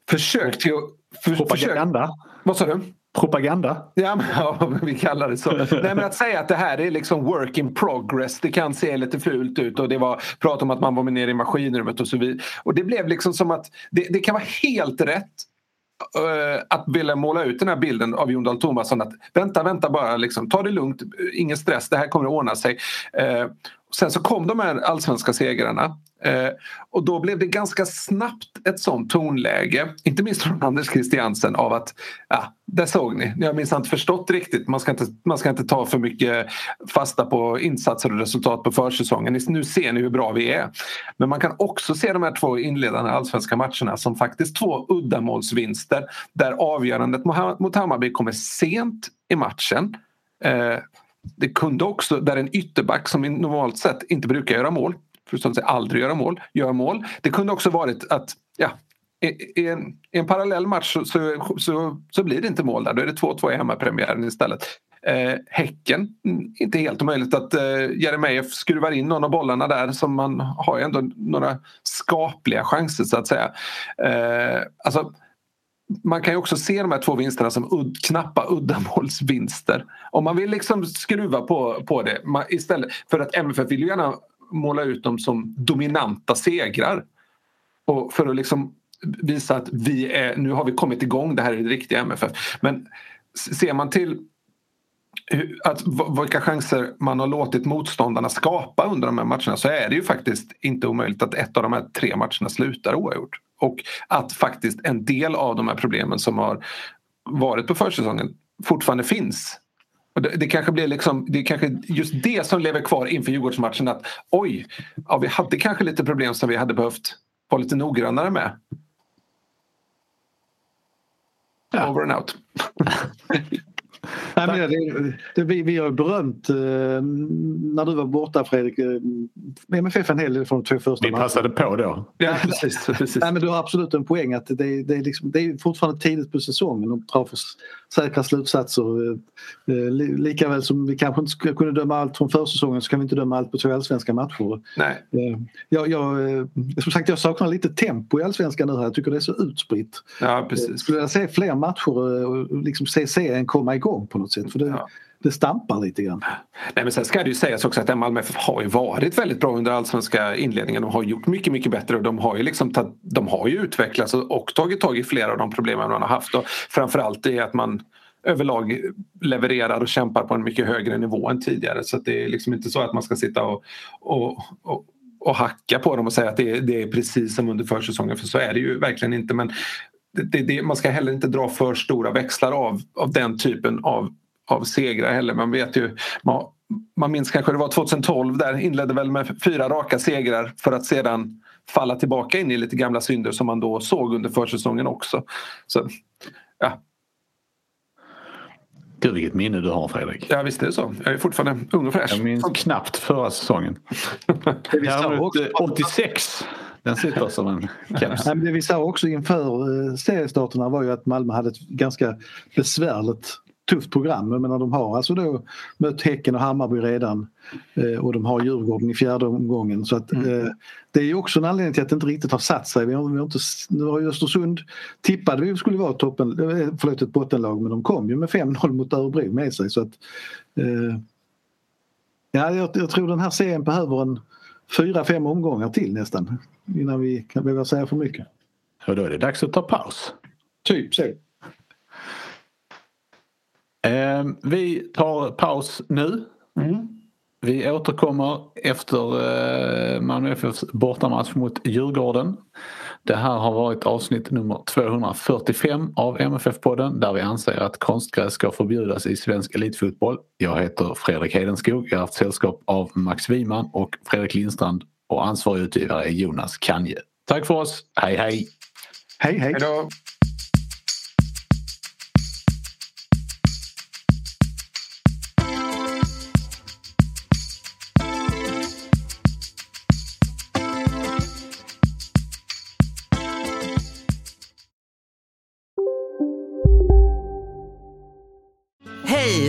försök till att... För? Försök, vad sa du? Propaganda. Ja, men, ja, vi kallar det så. Nej, men att säga att det här är liksom work in progress, det kan se lite fult ut och det var prat om att man var med nere i maskinrummet och så vidare. Och det blev liksom som att det, det kan vara helt rätt uh, att vilja måla ut den här bilden av Jon Dahl Tomasson att vänta, vänta bara, liksom, ta det lugnt, ingen stress, det här kommer att ordna sig. Uh, sen så kom de här allsvenska segrarna Eh, och då blev det ganska snabbt ett sånt tonläge, inte minst från Anders Christiansen av att ja, där såg ni, ni har minst inte förstått riktigt. Man ska, inte, man ska inte ta för mycket fasta på insatser och resultat på försäsongen. Nu ser ni hur bra vi är. Men man kan också se de här två inledande allsvenska matcherna som faktiskt två uddamålsvinster där avgörandet mot Hammarby kommer sent i matchen. Eh, det kunde också, där en ytterback som normalt sett inte brukar göra mål för att säga aldrig göra mål, gör mål. Det kunde också varit att ja, i, en, i en parallell match så, så, så, så, blir det inte mål där. Då är det 2-2 i hemmapremiären istället. Eh, häcken, inte helt omöjligt att eh, Jeremejeff skruvar in någon av bollarna där som man har ju ändå några skapliga chanser så att säga. Eh, alltså, man kan ju också se de här två vinsterna som ud, knappa uddamålsvinster. Om man vill liksom skruva på, på det man, istället för att MFF vill ju gärna måla ut dem som dominanta segrar. Och för att liksom visa att vi är, nu har vi kommit igång, det här är det riktiga MFF. Men ser man till att vilka chanser man har låtit motståndarna skapa under de här matcherna så är det ju faktiskt inte omöjligt att ett av de här tre matcherna slutar oavgjort. Och att faktiskt en del av de här problemen som har varit på försäsongen fortfarande finns. Det, det, kanske blir liksom, det är kanske just det som lever kvar inför Djurgårdsmatchen att oj, ja, vi hade kanske lite problem som vi hade behövt vara lite noggrannare med. Ja. Over and out. Nej, men det, det, vi, vi har berömt eh, när du var borta Fredrik, eh, MFF en hel del från de två första Vi passade på då. Ja, precis, precis. Nej, men du har absolut en poäng att det, det, är, liksom, det är fortfarande tidigt på säsongen att dra för säkra slutsatser. Eh, eh Likaväl som vi kanske inte skulle kunna döma allt från försäsongen så kan vi inte döma allt på två allsvenska matcher. Nej. Eh, jag, jag, eh, som sagt jag saknar lite tempo i allsvenskan nu här. Jag tycker det är så utspritt. Ja, precis. Jag skulle vilja se fler matcher och liksom se serien komma igång på något sätt. För det, ja. det stampar lite grann. Nej, men sen ska det ju sägas också att Malmö FF har ju varit väldigt bra under allsvenska inledningen. De har gjort mycket, mycket bättre och de har ju, liksom tatt, de har ju utvecklats och tagit tag i flera av de problemen man har haft. Och framförallt är att man överlag levererar och kämpar på en mycket högre nivå än tidigare. Så det är liksom inte så att man ska sitta och, och, och och hacka på dem och säga att det är, det är precis som under försäsongen för så är det ju verkligen inte. Men det, det, man ska heller inte dra för stora växlar av, av den typen av, av segrar heller. Man vet ju, man, man minns kanske det var 2012 där inledde väl med fyra raka segrar för att sedan falla tillbaka in i lite gamla synder som man då såg under försäsongen också. Så, ja. Gud vilket minne du har Fredrik. Ja visst är det så. Jag är fortfarande ung och fräsch. Jag minns knappt förra säsongen. 86 den sitter som en keps. det vi sa också inför eh, seriestarterna var ju att Malmö hade ett ganska besvärligt tufft program. Jag menar, de har alltså då mött Häcken och Hammarby redan eh, och de har Djurgården i fjärde omgången. Så att, mm. eh, det är också en anledning till att det inte riktigt har satt sig. Vi har, vi har inte, nu har ju Östersund tippade vi skulle vara toppen, förlåt, ett bottenlag men de kom ju med 5-0 mot Örebro med sig. Så att, ja, jag, jag tror den här serien behöver en fyra, fem omgångar till nästan innan vi kan våga säga för mycket. Och då är det dags att ta paus. Typ så. Eh, vi tar paus nu. Mm. Vi återkommer efter eh, Malmö FFs bortamatch mot Djurgården. Det här har varit avsnitt nummer 245 av MFF-podden där vi anser att konstgräs ska förbjudas i svensk elitfotboll. Jag heter Fredrik Hedenskog. Jag har haft sällskap av Max Wiman och Fredrik Lindstrand och ansvarig utgivare är Jonas Kanje. Tack för oss. Hej hej! Hej hej! Hejdå.